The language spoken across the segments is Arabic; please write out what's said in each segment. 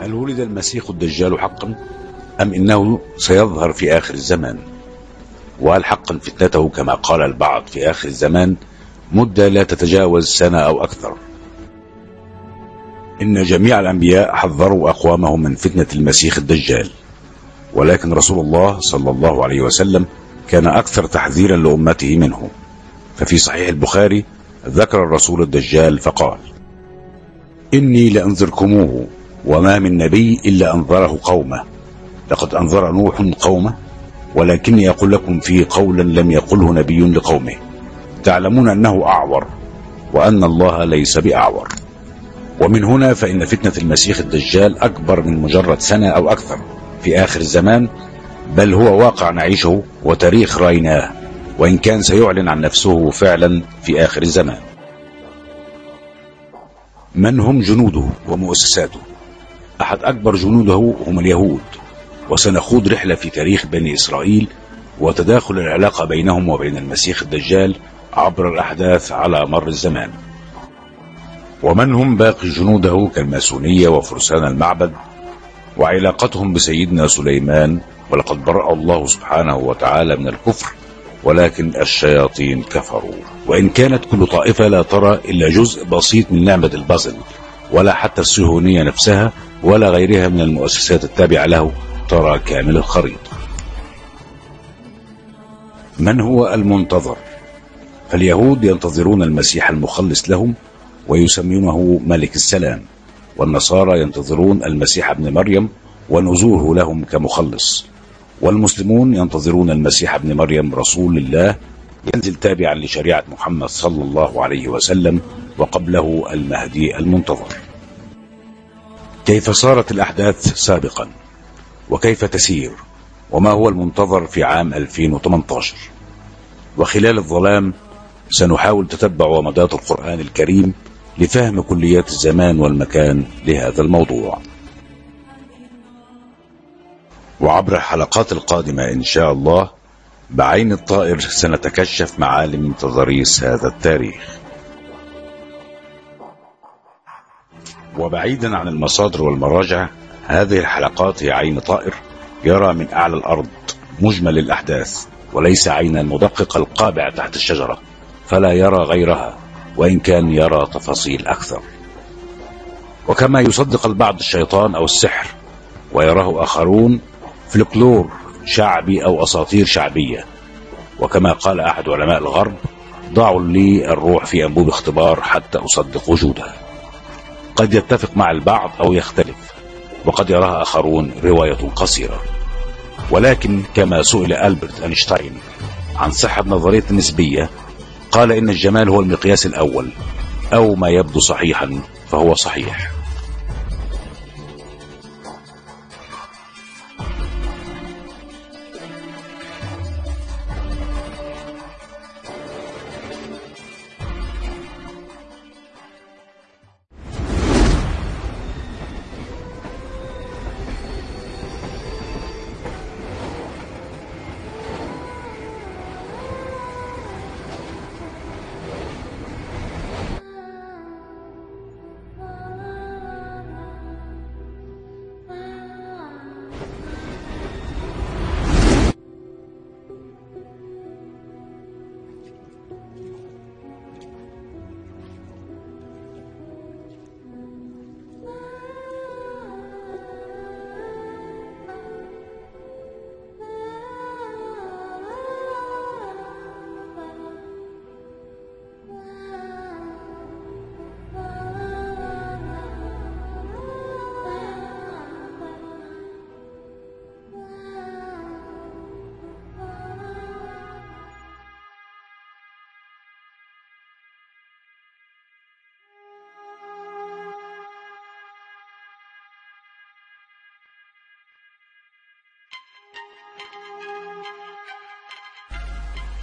هل ولد المسيح الدجال حقا؟ أم إنه سيظهر في آخر الزمان؟ وهل حقا فتنته كما قال البعض في آخر الزمان مدة لا تتجاوز سنة أو أكثر؟ إن جميع الأنبياء حذروا أقوامهم من فتنة المسيح الدجال ولكن رسول الله صلى الله عليه وسلم كان أكثر تحذيرا لأمته منه. ففي صحيح البخاري ذكر الرسول الدجال فقال إني لأنذركموه وما من نبي إلا أنذره قومه. لقد أنذر نوح قومه ولكني أقول لكم فيه قولا لم يقله نبي لقومه. تعلمون أنه أعور وأن الله ليس بأعور. ومن هنا فإن فتنة المسيح الدجال أكبر من مجرد سنة أو أكثر في آخر الزمان بل هو واقع نعيشه وتاريخ رأيناه وإن كان سيعلن عن نفسه فعلا في آخر الزمان. من هم جنوده ومؤسساته؟ أحد أكبر جنوده هم اليهود وسنخوض رحلة في تاريخ بني إسرائيل وتداخل العلاقة بينهم وبين المسيح الدجال عبر الأحداث على مر الزمان. ومن هم باقي جنوده كالماسونية وفرسان المعبد؟ وعلاقتهم بسيدنا سليمان ولقد برأ الله سبحانه وتعالى من الكفر ولكن الشياطين كفروا. وإن كانت كل طائفة لا ترى إلا جزء بسيط من نعمة البازل. ولا حتى الصهيونية نفسها ولا غيرها من المؤسسات التابعة له ترى كامل الخريطة. من هو المنتظر؟ فاليهود ينتظرون المسيح المخلص لهم ويسمونه ملك السلام والنصارى ينتظرون المسيح ابن مريم ونزوله لهم كمخلص والمسلمون ينتظرون المسيح ابن مريم رسول الله ينزل تابعا لشريعة محمد صلى الله عليه وسلم وقبله المهدي المنتظر. كيف صارت الأحداث سابقا؟ وكيف تسير؟ وما هو المنتظر في عام 2018 وخلال الظلام سنحاول تتبع ومدات القرآن الكريم لفهم كليات الزمان والمكان لهذا الموضوع. وعبر الحلقات القادمة إن شاء الله بعين الطائر سنتكشف معالم تضاريس هذا التاريخ. وبعيدا عن المصادر والمراجع هذه الحلقات هي عين طائر يرى من أعلى الأرض مجمل الأحداث وليس عينا مدقق القابع تحت الشجرة فلا يرى غيرها وإن كان يرى تفاصيل أكثر. وكما يصدق البعض الشيطان أو السحر ويراه آخرون فلكلور شعبي أو أساطير شعبية. وكما قال أحد علماء الغرب ضعوا لي الروح في أنبوب اختبار حتى أصدق وجودها. قد يتفق مع البعض أو يختلف وقد يراها آخرون رواية قصيرة. ولكن كما سئل ألبرت أينشتاين عن صحة نظرية النسبية قال إن الجمال هو المقياس الأول أو ما يبدو صحيحا فهو صحيح.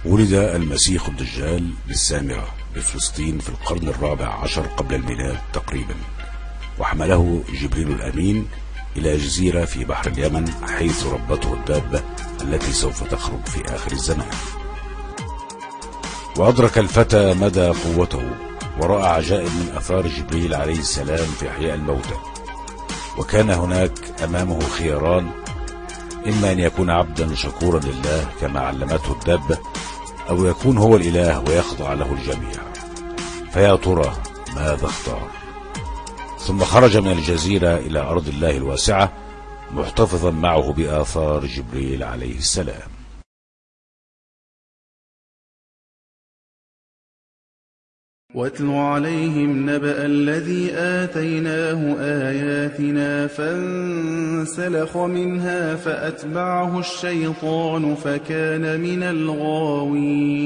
ولد المسيح الدجال بالسامرة بفلسطين في القرن الرابع عشر قبل الميلاد تقريبا. وحمله جبريل الأمين إلى جزيرة في بحر اليمن حيث ربته الدابة التي سوف تخرج في آخر الزمان. وأدرك الفتى مدى قوته ورأى عجائب من أثار جبريل عليه السلام في إحياء الموتى. وكان هناك أمامه خياران إما أن يكون عبدا شكورا لله كما علمته الدابة أو يكون هو الإله ويخضع له الجميع. فيا ترى ماذا اختار؟ ثم خرج من الجزيرة إلى أرض الله الواسعة محتفظا معه بآثار جبريل عليه السلام. واتل عليهم نبأ الذي آتيناه آياتنا فانسلخ منها فأتبعه الشيطان فكان من الغاوين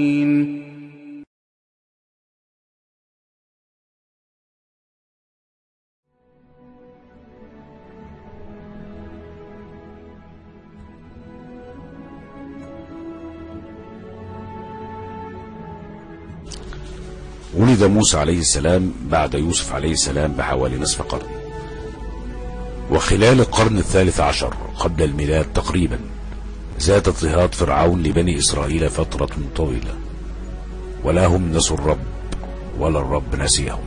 ولد موسى عليه السلام بعد يوسف عليه السلام بحوالي نصف قرن. وخلال القرن الثالث عشر قبل الميلاد تقريبا زاد اضطهاد فرعون لبني إسرائيل فترة طويلة. ولا هم نسوا الرب ولا الرب نسيهم.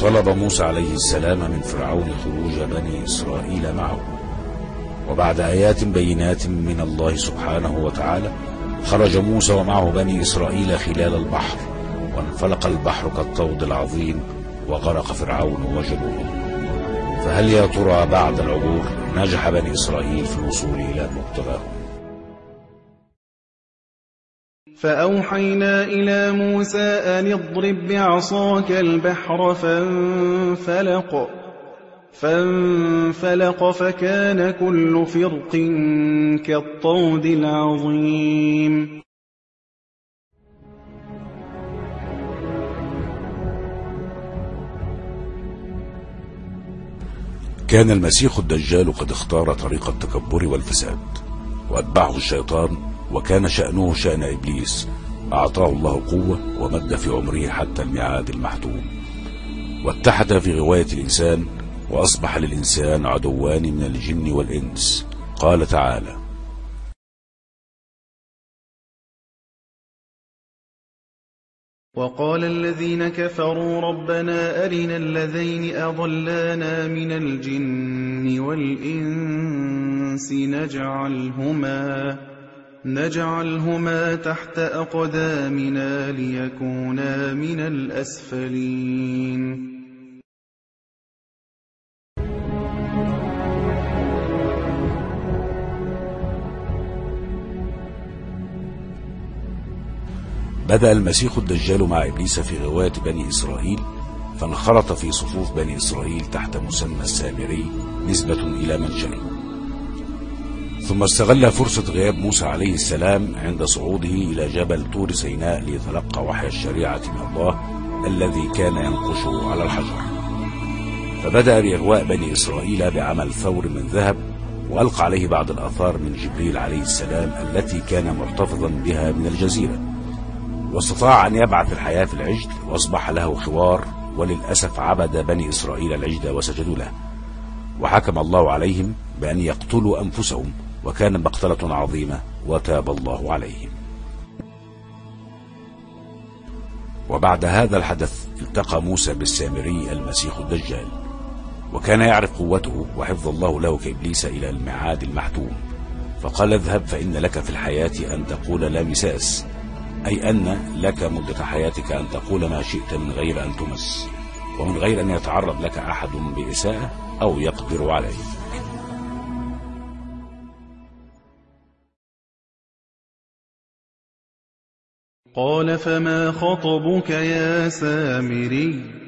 طلب موسى عليه السلام من فرعون خروج بني إسرائيل معه. وبعد آيات بينات من الله سبحانه وتعالى خرج موسى ومعه بني إسرائيل خلال البحر وانفلق البحر كالطود العظيم وغرق فرعون وجنوده. فهل يا ترى بعد العبور نجح بني إسرائيل في الوصول إلى مبتغاهم فأوحينا إلى موسى أن اضرب بعصاك البحر فانفلق. فانفلق فكان كل فرق كالطود العظيم. كان المسيح الدجال قد اختار طريق التكبر والفساد وأتبعه الشيطان وكان شأنه شأن إبليس. أعطاه الله قوة ومد في عمره حتى الميعاد المحتوم واتحد في غواية الإنسان وأصبح للإنسان عدوان من الجن والإنس. قال تعالى وقال الذين كفروا ربنا أرنا الذين أضلانا من الجن والإنس نجعلهما نجعلهما تحت أقدامنا ليكونا من الأسفلين. بدأ المسيح الدجال مع إبليس في غواية بني إسرائيل فانخرط في صفوف بني إسرائيل تحت مسمى السامري نسبة إلى شرب ثم استغل فرصة غياب موسى عليه السلام عند صعوده إلى جبل طور سيناء ليتلقى وحي الشريعة من الله الذي كان ينقش على الحجر. فبدأ بإغواء بني إسرائيل بعمل ثور من ذهب وألقى عليه بعض الآثار من جبريل عليه السلام التي كان محتفظا بها من الجزيرة. واستطاع أن يبعث الحياة في العجل وأصبح له خوار وللأسف عبد بني إسرائيل العجل وسجدوا له. وحكم الله عليهم بأن يقتلوا أنفسهم وكان مقتلة عظيمة وتاب الله عليهم. وبعد هذا الحدث التقى موسى بالسامري المسيح الدجال وكان يعرف قوته وحفظ الله له كإبليس إلى الميعاد المحتوم. فقال اذهب فإن لك في الحياة أن تقول لا مساس. أي أن لك مدة حياتك أن تقول ما شئت من غير أن تمس ومن غير أن يتعرض لك أحد بإساءة أو يقدر عليك. قال فما خطبك يا سامري؟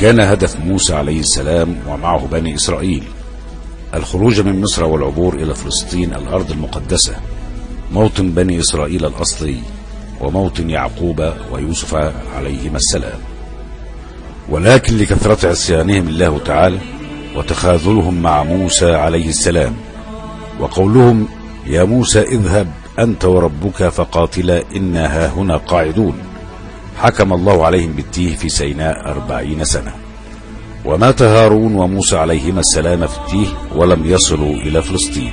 كان هدف موسى عليه السلام ومعه بني إسرائيل الخروج من مصر والعبور إلى فلسطين الأرض المقدسة موطن بني إسرائيل الأصلي وموطن يعقوب ويوسف عليهما السلام. ولكن لكثرة عصيانهم الله تعالى وتخاذلهم مع موسى عليه السلام وقولهم يا موسى اذهب أنت وربك فقاتلا إنا هاهنا قاعدون. حكم الله عليهم بالتيه في سيناء أربعين سنة. ومات هارون وموسى عليهما السلام في التيه ولم يصلوا إلى فلسطين.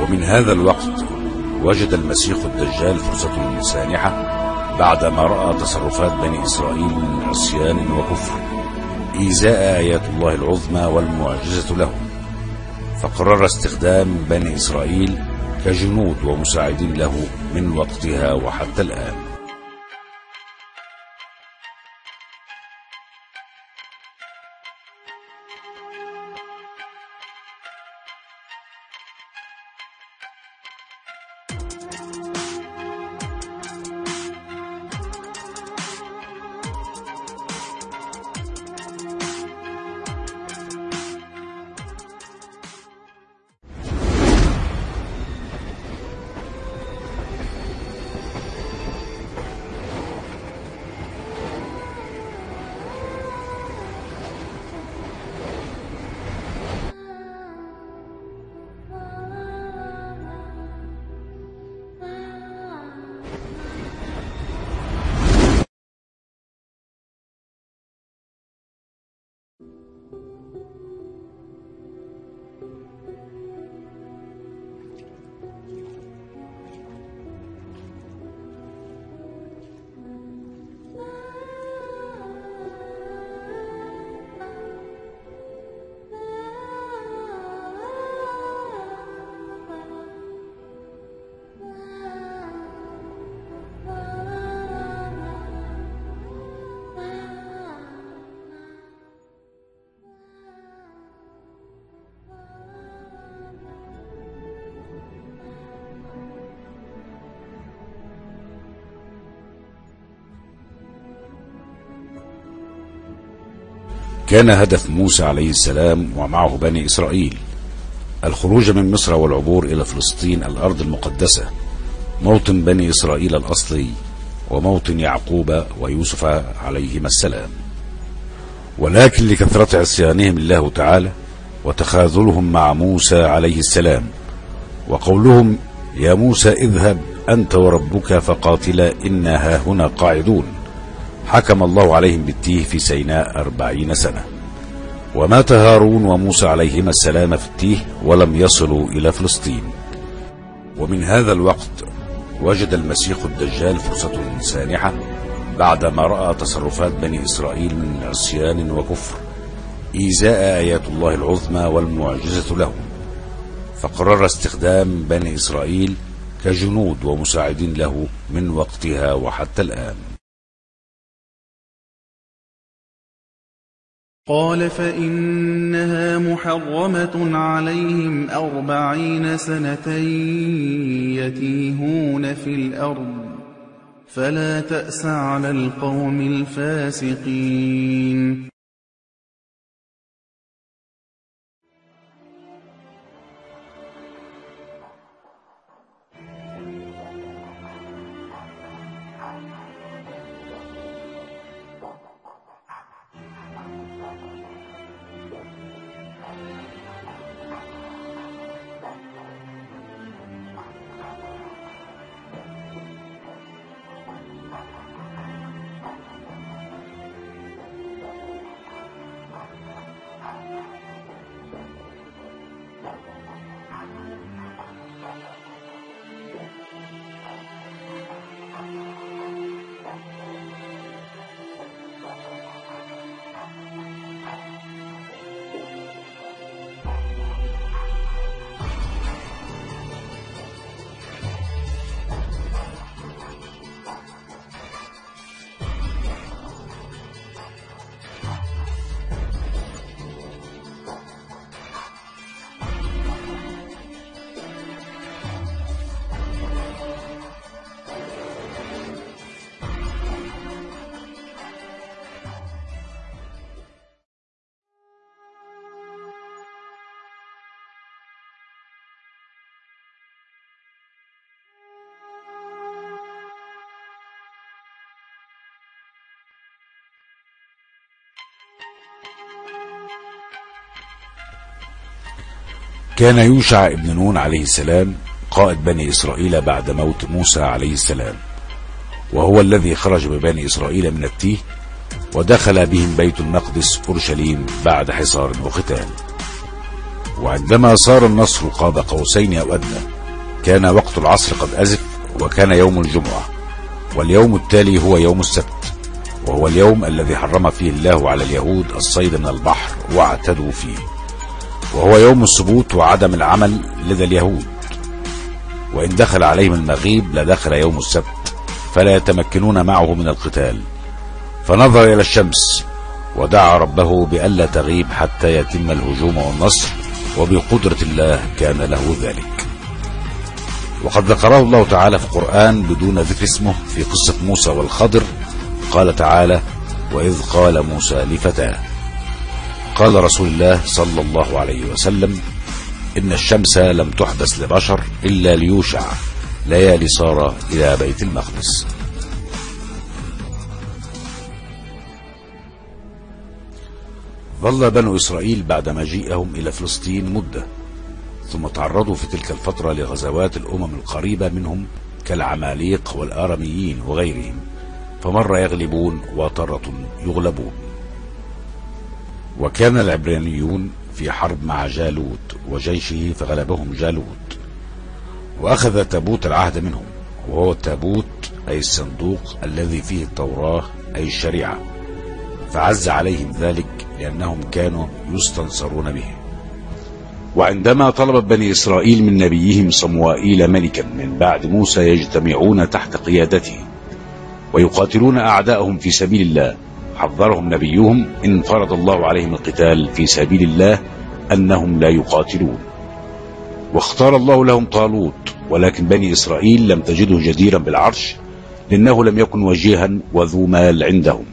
ومن هذا الوقت وجد المسيح الدجال فرصة سانحة بعدما رأى تصرفات بني إسرائيل من عصيان وكفر. إيذاء آيات الله العظمى والمعجزة لهم فقرر استخدام بني إسرائيل كجنود ومساعدين له من وقتها وحتى الآن. كان هدف موسى عليه السلام ومعه بني إسرائيل الخروج من مصر والعبور إلى فلسطين الأرض المقدسة موطن بني إسرائيل الأصلي وموطن يعقوب ويوسف عليهما السلام. ولكن لكثرة عصيانهم الله تعالى وتخاذلهم مع موسى عليه السلام وقولهم يا موسى اذهب أنت وربك فقاتلا إنا هاهنا قاعدون. حكم الله عليهم بالتيه في سيناء أربعين سنة. ومات هارون وموسى عليهما السلام في التيه ولم يصلوا إلى فلسطين. ومن هذا الوقت وجد المسيح الدجال فرصة سانحة بعدما رأى تصرفات بني إسرائيل من عصيان وكفر إيذاء آيات الله العظمى والمعجزة لهم فقرر استخدام بني إسرائيل كجنود ومساعدين له من وقتها وحتى الآن. قال فإنها محرمة عليهم أربعين سنة يتيهون في الأرض فلا تأس على القوم الفاسقين. كان يوشع ابن نون عليه السلام قائد بني إسرائيل بعد موت موسى عليه السلام وهو الذي خرج ببني إسرائيل من التيه ودخل بهم بيت المقدس أورشليم بعد حصار وقتال وعندما صار النصر قاب قوسين أو أدنى كان وقت العصر قد أزف وكان يوم الجمعة واليوم التالي هو يوم السبت وهو اليوم الذي حرم فيه الله على اليهود الصيد من البحر واعتدوا فيه. وهو يوم السبوت وعدم العمل لدى اليهود. وإن دخل عليهم المغيب لدخل يوم السبت فلا يتمكنون معه من القتال. فنظر إلى الشمس ودعا ربه بألا تغيب حتى يتم الهجوم والنصر وبقدرة الله كان له ذلك. وقد ذكره الله تعالى في القرآن بدون ذكر اسمه في قصة موسى والخضر. قال تعالى وإذ قال موسى لفتاه قال رسول الله صلى الله عليه وسلم إن الشمس لم تحدث لبشر إلا ليوشع ليالي صار إلى بيت المقدس. ظل بنو إسرائيل بعد مجيئهم إلى فلسطين مدة ثم تعرضوا في تلك الفترة لغزوات الأمم القريبة منهم كالعماليق والآرميين وغيرهم فمرة يغلبون وترة يغلبون. وكان العبرانيون في حرب مع جالوت وجيشه فغلبهم جالوت وأخذ تابوت العهد منهم وهو التابوت أي الصندوق الذي فيه التوراة أي الشريعة فعز عليهم ذلك لأنهم كانوا يستنصرون به. وعندما طلب بني إسرائيل من نبيهم صموائيل ملكا من بعد موسى يجتمعون تحت قيادته ويقاتلون أعداءهم في سبيل الله حذرهم نبيهم إن فرض الله عليهم القتال في سبيل الله أنهم لا يقاتلون. واختار الله لهم طالوت ولكن بني إسرائيل لم تجده جديرا بالعرش لأنه لم يكن وجيها وذو مال عندهم.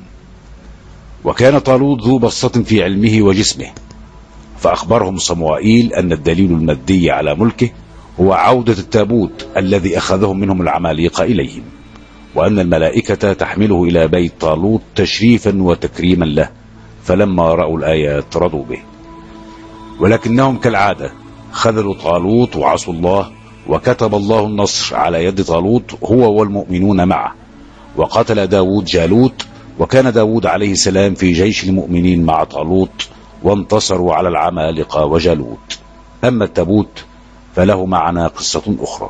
وكان طالوت ذو بسطة في علمه وجسمه فأخبرهم صموائيل أن الدليل المادي على ملكه هو عودة التابوت الذي أخذهم منهم العماليق إليهم. وأن الملائكة تحمله إلى بيت طالوت تشريفا وتكريما له فلما رأوا الآيات رضوا به. ولكنهم كالعادة خذلوا طالوت وعصوا الله وكتب الله النصر على يد طالوت هو والمؤمنون معه. وقتل داود جالوت وكان داود عليه السلام في جيش المؤمنين مع طالوت وانتصروا على العمالقة وجالوت. أما التابوت فله معنا قصة أخرى.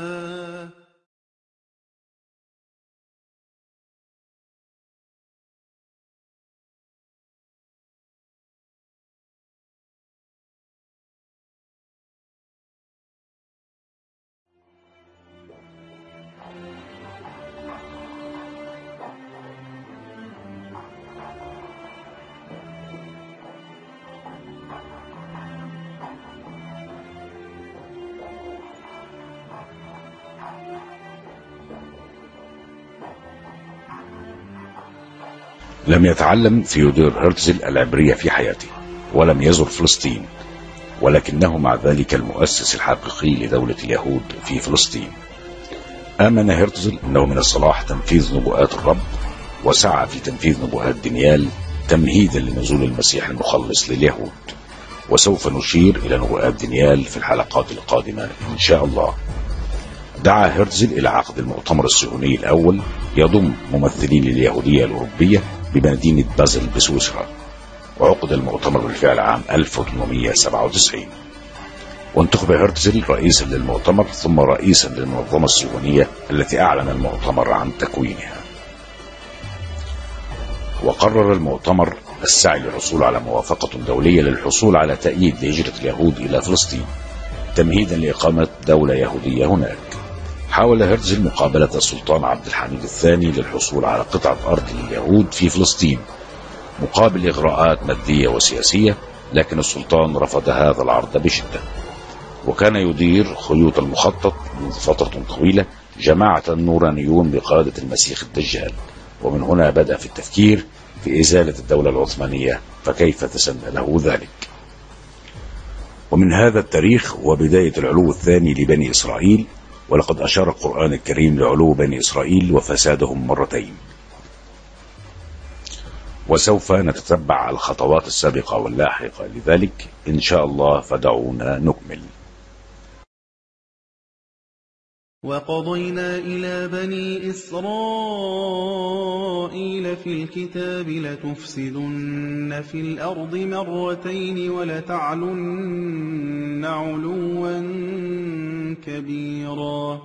لم يتعلم ثيودور هرتزل العبرية في حياته ولم يزر فلسطين ولكنه مع ذلك المؤسس الحقيقي لدولة اليهود في فلسطين. آمن هرتزل أنه من الصلاح تنفيذ نبوءات الرب وسعى في تنفيذ نبوءات دانيال تمهيدا لنزول المسيح المخلص لليهود وسوف نشير إلى نبوءات دانيال في الحلقات القادمة إن شاء الله. دعا هرتزل إلى عقد المؤتمر الصهيوني الأول يضم ممثلين لليهودية الأوروبية بمدينة بازل بسويسرا وعقد المؤتمر بالفعل عام 1897 وانتخب هرتزل رئيسا للمؤتمر ثم رئيسا للمنظمة الصهيونية التي أعلن المؤتمر عن تكوينها. وقرر المؤتمر السعي للحصول على موافقة دولية للحصول على تأييد لهجرة اليهود إلى فلسطين تمهيدا لإقامة دولة يهودية هناك. حاول هرتزل مقابلة السلطان عبد الحميد الثاني للحصول على قطعة أرض لليهود في فلسطين مقابل إغراءات مادية وسياسية لكن السلطان رفض هذا العرض بشدة. وكان يدير خيوط المخطط منذ فترة طويلة جماعة النورانيون بقيادة المسيح الدجال. ومن هنا بدأ في التفكير في إزالة الدولة العثمانية فكيف تسنى له ذلك؟ ومن هذا التاريخ وبداية العلو الثاني لبني إسرائيل ولقد أشار القرآن الكريم لعلو بني إسرائيل وفسادهم مرتين. وسوف نتتبع الخطوات السابقة واللاحقة. لذلك إن شاء الله فدعونا نكمل. وقضينا إلى بني إسرائيل في الكتاب لتفسدن في الأرض مرتين ولتعلن علوا كبيرا.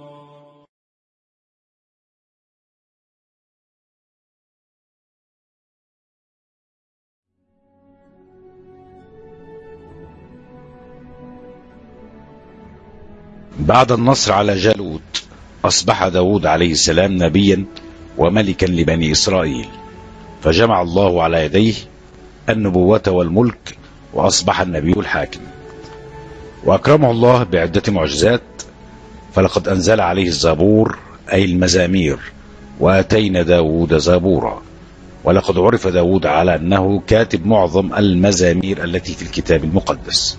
بعد النصر على جالوت أصبح داود عليه السلام نبيا وملكا لبني إسرائيل. فجمع الله على يديه النبوة والملك وأصبح النبي الحاكم. وأكرمه الله بعدة معجزات فلقد أنزل عليه الزبور أي المزامير وآتينا داود زبورا. ولقد عرف داود على أنه كاتب معظم المزامير التي في الكتاب المقدس.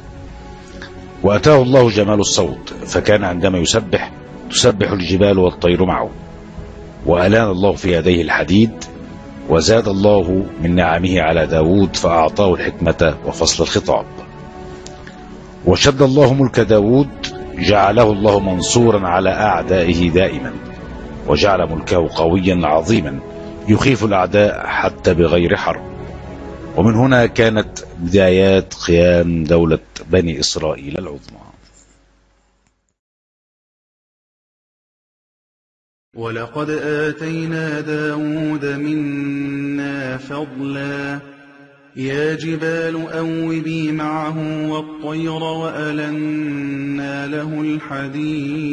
وأتاه الله جمال الصوت فكان عندما يسبح تسبح الجبال والطير معه. وألان الله في يديه الحديد وزاد الله من نعمه على داود فأعطاه الحكمة وفصل الخطاب. وشد الله ملك داود جعله الله منصورا على أعدائه دائما وجعل ملكه قويا عظيما يخيف الأعداء حتى بغير حرب. ومن هنا كانت بدايات قيام دولة بني إسرائيل العظمى. ولقد آتينا داود منا فضلا. يا جبال أوبي معه والطير وألنا له الحديد.